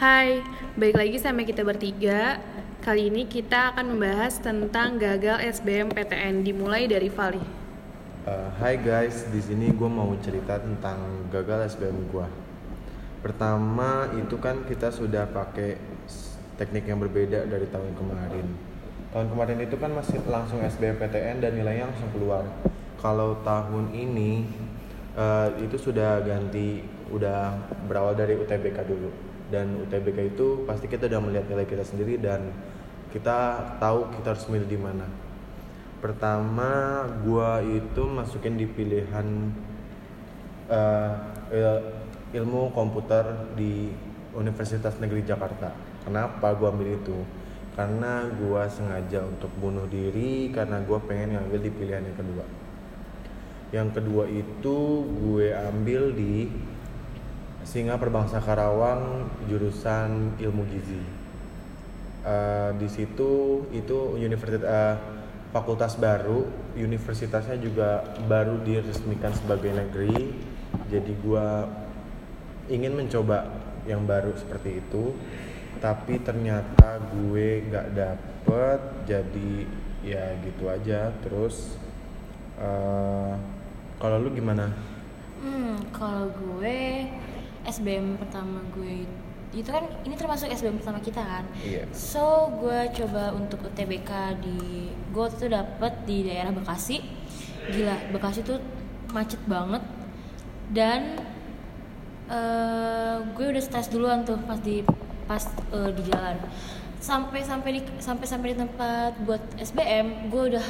Hai, balik lagi sama kita bertiga. Kali ini kita akan membahas tentang gagal SBMPTN dimulai dari Vali. Uh, Hai guys, di sini gue mau cerita tentang gagal SBM gue. Pertama itu kan kita sudah pakai teknik yang berbeda dari tahun kemarin. Tahun kemarin itu kan masih langsung SBMPTN dan nilainya langsung keluar. Kalau tahun ini uh, itu sudah ganti, udah berawal dari UTBK dulu dan UTBK itu pasti kita udah melihat nilai kita sendiri dan kita tahu kita harus milih di mana. Pertama gua itu masukin di pilihan uh, ilmu komputer di Universitas Negeri Jakarta. Kenapa gua ambil itu? Karena gua sengaja untuk bunuh diri karena gua pengen ngambil di pilihan yang kedua. Yang kedua itu gue ambil di Singa Perbangsa Karawang jurusan Ilmu Gizi. Uh, di situ itu universitas uh, fakultas baru, universitasnya juga baru diresmikan sebagai negeri. Jadi gua ingin mencoba yang baru seperti itu, tapi ternyata gue nggak dapet. Jadi ya gitu aja. Terus uh, kalau lu gimana? Hmm, kalau gue SBM pertama gue itu kan ini termasuk SBM pertama kita kan? Iya. so gue coba untuk UTBK di gue tuh dapet di daerah Bekasi. Gila Bekasi tuh macet banget. Dan uh, gue udah stres duluan tuh pas di pas uh, di jalan. Sampai sampai di sampai sampai di tempat buat SBM gue udah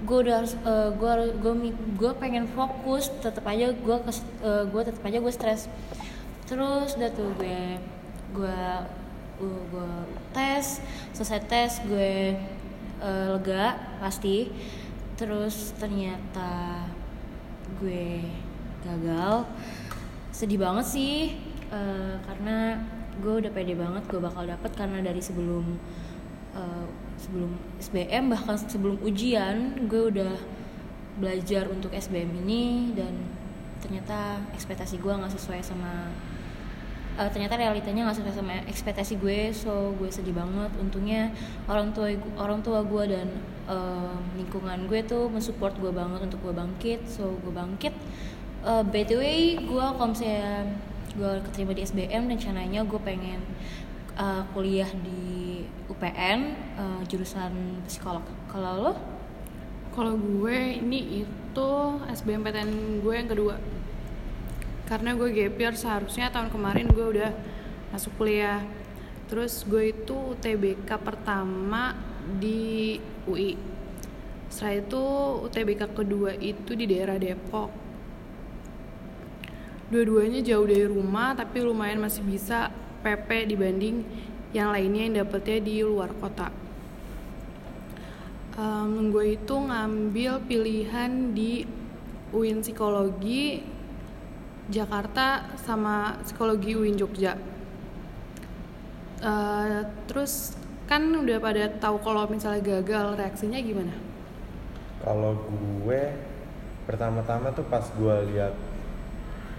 gue udah harus uh, gue gue gue pengen fokus tetap aja gue uh, gue tetap aja gue stres terus udah tuh gue gue uh, gue tes selesai tes gue uh, lega pasti. Terus ternyata gue gagal. Sedih banget sih uh, karena gue udah pede banget gue bakal dapet karena dari sebelum uh, sebelum SBM bahkan sebelum ujian gue udah belajar untuk SBM ini dan ternyata ekspektasi gue nggak sesuai sama uh, ternyata realitanya nggak sesuai sama ekspektasi gue so gue sedih banget untungnya orang tua orang tua gue dan uh, lingkungan gue tuh mensupport gue banget untuk gue bangkit so gue bangkit uh, way gue kalau misalnya gue keterima di SBM rencananya gue pengen uh, kuliah di UPN uh, jurusan psikolog. Kalau lo? Kalau gue ini itu SBMPTN gue yang kedua. Karena gue gap year seharusnya tahun kemarin gue udah masuk kuliah. Terus gue itu UTBK pertama di UI. Setelah itu UTBK kedua itu di daerah Depok. Dua-duanya jauh dari rumah tapi lumayan masih bisa PP dibanding yang lainnya yang dapetnya di luar kota. Um, gue itu ngambil pilihan di UIN Psikologi Jakarta sama Psikologi UIN Jogja. Uh, terus kan udah pada tahu kalau misalnya gagal reaksinya gimana? Kalau gue pertama-tama tuh pas gue lihat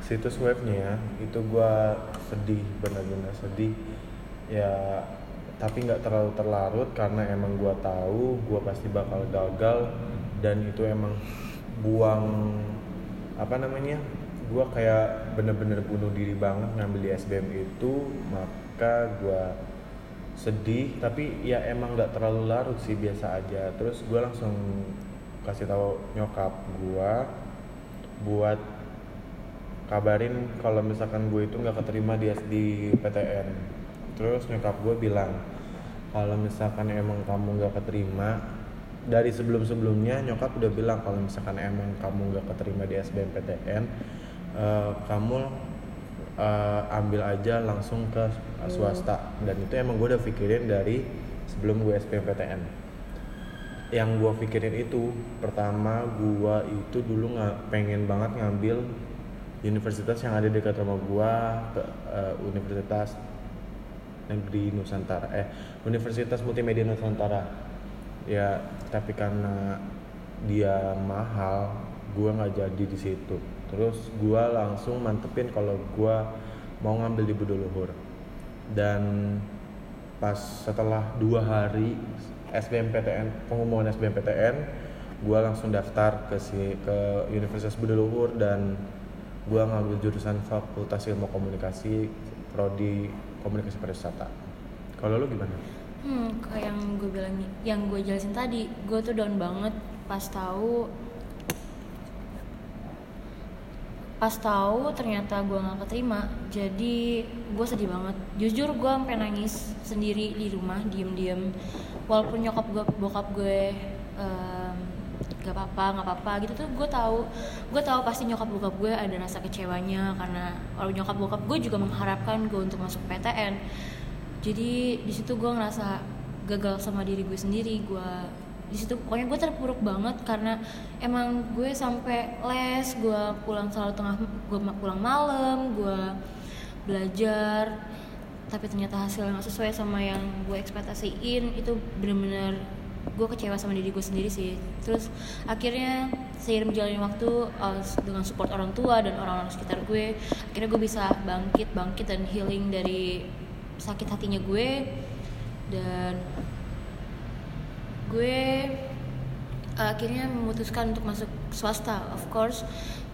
situs webnya itu gue sedih benar-benar sedih ya tapi nggak terlalu terlarut karena emang gue tahu gue pasti bakal gagal dan itu emang buang apa namanya gue kayak bener-bener bunuh diri banget ngambil di SBM itu maka gue sedih. Tapi ya emang nggak terlalu larut sih biasa aja. Terus gue langsung kasih tahu nyokap gue buat kabarin kalau misalkan gue itu nggak keterima di SD PTN terus nyokap gue bilang kalau misalkan emang kamu nggak keterima dari sebelum sebelumnya nyokap udah bilang kalau misalkan emang kamu nggak keterima di SBMPTN uh, eh, kamu uh, ambil aja langsung ke swasta. Dan itu emang gue udah pikirin dari sebelum gue SBMPTN yang gue pikirin itu pertama gue itu dulu nggak pengen banget ngambil universitas yang ada dekat rumah gua ke uh, Universitas Negeri Nusantara. Eh Universitas Multimedia Nusantara. Ya tapi karena dia mahal gua nggak jadi di situ. Terus gua langsung mantepin kalau gua mau ngambil di Budoluhur dan pas setelah dua hari SBMPTN pengumuman SBMPTN gue langsung daftar ke si ke Universitas Budi Luhur dan gue ngambil jurusan Fakultas Ilmu Komunikasi prodi Komunikasi Pariwisata. Kalau lu gimana? Hmm, kayak yang gue bilang, yang gue jelasin tadi, gue tuh down banget pas tahu pas tahu ternyata gue nggak keterima jadi gue sedih banget. Jujur gue sampai nangis sendiri di rumah diem-diem. Walaupun nyokap gue bokap gue um, gak apa-apa nggak apa-apa gitu tuh gue tahu gue tahu pasti nyokap bokap gue ada rasa kecewanya karena kalau nyokap bokap gue juga mengharapkan gue untuk masuk PTN jadi di situ gue ngerasa gagal sama diri gue sendiri gue di situ. Pokoknya gue terpuruk banget karena emang gue sampai les gue pulang selalu tengah gue pulang malam gue belajar tapi ternyata hasilnya nggak sesuai sama yang gue ekspektasiin. Itu bener-bener gue kecewa sama diri gue sendiri sih. Terus akhirnya seiring berjalannya waktu dengan support orang tua dan orang-orang sekitar gue akhirnya gue bisa bangkit bangkit dan healing dari sakit hatinya gue. Dan gue uh, akhirnya memutuskan untuk masuk swasta of course.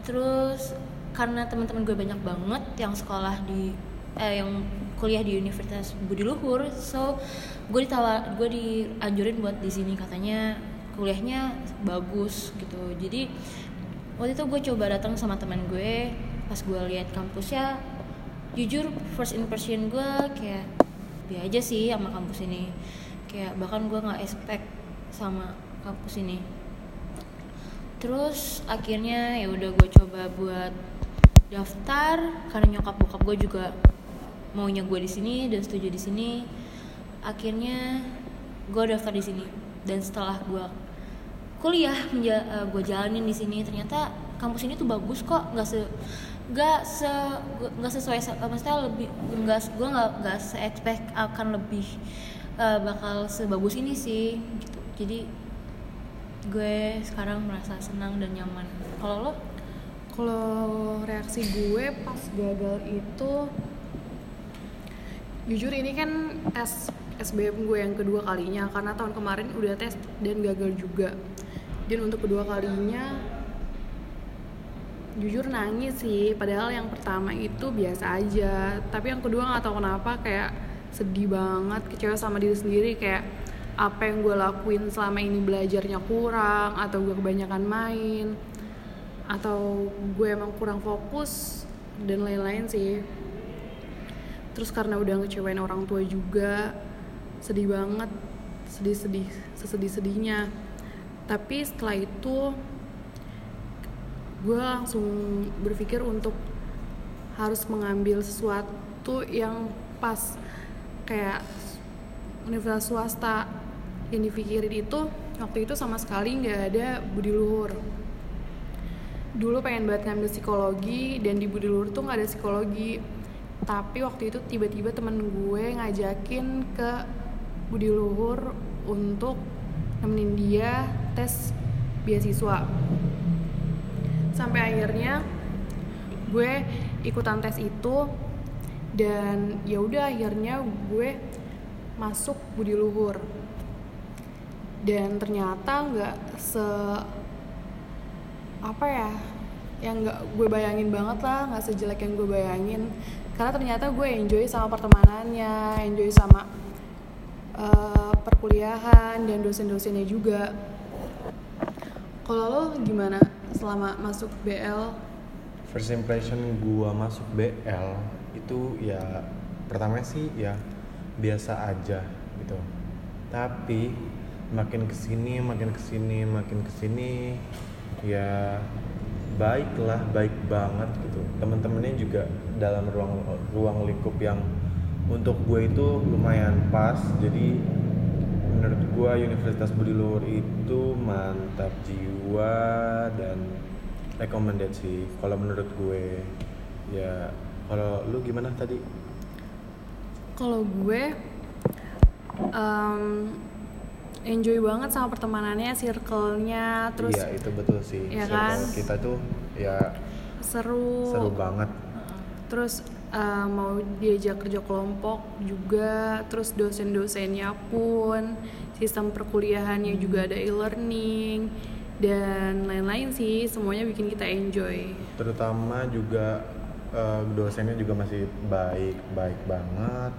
Terus karena teman-teman gue banyak banget yang sekolah di eh, yang kuliah di Universitas Budi Luhur so gue ditawar gue dianjurin buat di sini. Katanya kuliahnya bagus gitu. Jadi waktu itu gue coba datang sama teman gue. Pas gue lihat kampusnya jujur first impression gue kayak biasa aja sih sama kampus ini. Kayak bahkan gue nggak expect sama kampus ini. Terus akhirnya ya udah gue coba buat daftar karena nyokap bokap gue juga maunya gue di sini dan setuju di sini. Akhirnya gue daftar di sini. Dan setelah gue kuliah uh, gue jalanin di sini ternyata kampus ini tuh bagus kok. Nggak se nggak se nggak sesuai maksudnya lebih nggak gue nggak nggak se expect akan lebih uh, bakal sebagus ini sih gitu jadi gue sekarang merasa senang dan nyaman. Kalau lo? Kalau reaksi gue pas gagal itu jujur ini kan tes SBM gue yang kedua kalinya karena tahun kemarin udah tes dan gagal juga. Dan untuk kedua kalinya jujur nangis sih. Padahal yang pertama itu biasa aja. Tapi yang kedua nggak tahu kenapa kayak sedih banget kecewa sama diri sendiri kayak apa yang gue lakuin selama ini belajarnya kurang atau gue kebanyakan main atau gue emang kurang fokus dan lain-lain sih. Terus karena udah ngecewain orang tua juga sedih banget sedih-sedih sesedih-sedihnya. Tapi setelah itu gue langsung berpikir untuk harus mengambil sesuatu yang pas kayak universitas swasta yang dipikirin itu waktu itu sama sekali nggak ada budi luhur. Dulu pengen banget ngambil psikologi dan di budi luhur tuh nggak ada psikologi. Tapi waktu itu tiba-tiba temen gue ngajakin ke budi luhur untuk nemenin dia tes beasiswa. Sampai akhirnya gue ikutan tes itu dan ya udah akhirnya gue masuk budi luhur dan ternyata nggak se apa ya yang nggak gue bayangin banget lah nggak sejelek yang gue bayangin. Karena ternyata gue enjoy sama pertemanannya enjoy sama uh, perkuliahan dan dosen-dosennya juga. Kalau lo gimana selama masuk BL first impression gue masuk BL itu ya pertama sih ya biasa aja gitu. Tapi makin ke sini makin ke sini makin ke sini ya baik lah baik banget gitu. Temen-temennya juga dalam ruang ruang lingkup yang untuk gue itu lumayan pas. Jadi menurut gue Universitas Budi Luhur itu mantap jiwa dan rekomendasi kalau menurut gue. Ya kalau lu gimana tadi? Kalau gue um, enjoy banget sama pertemanannya, circle-nya, terus Iya, itu betul sih. Ya kan? kita tuh ya seru. seru banget. Terus uh, mau diajak kerja kelompok juga terus dosen-dosennya pun sistem perkuliahannya juga ada e-learning dan lain-lain sih semuanya bikin kita enjoy terutama juga uh, dosennya juga masih baik baik banget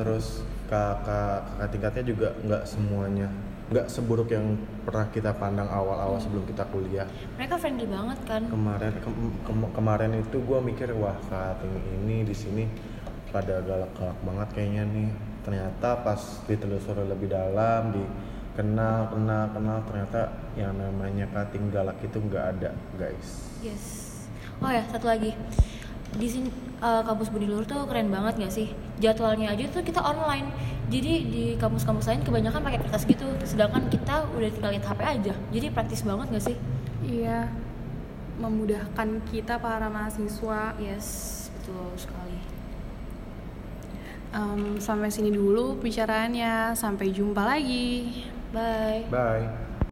terus kakak kakak tingkatnya juga nggak semuanya nggak seburuk yang pernah kita pandang awal-awal Hmm. sebelum kita kuliah. Mereka friendly banget kan? Kemarin ke- ke- kemarin itu gue mikir wah cutting ini di sini pada galak-galak banget kayaknya nih. Ternyata pas ditelusuri lebih dalam di kenal kenal kenal ternyata yang namanya cutting galak itu nggak ada guys. Yes. Oh ya satu lagi. Di sini eh, kampus Budi Luhur tuh keren banget gak sih? Jadwalnya aja tuh kita online. Jadi di kampus-kampus lain kebanyakan pakai kertas gitu. Sedangkan kita udah tinggal lihat HP aja. Jadi praktis banget gak sih? Iya. Memudahkan kita para mahasiswa. Yes betul sekali. Em, sampai sini dulu bicaraannya sampai jumpa lagi. Bye. Bye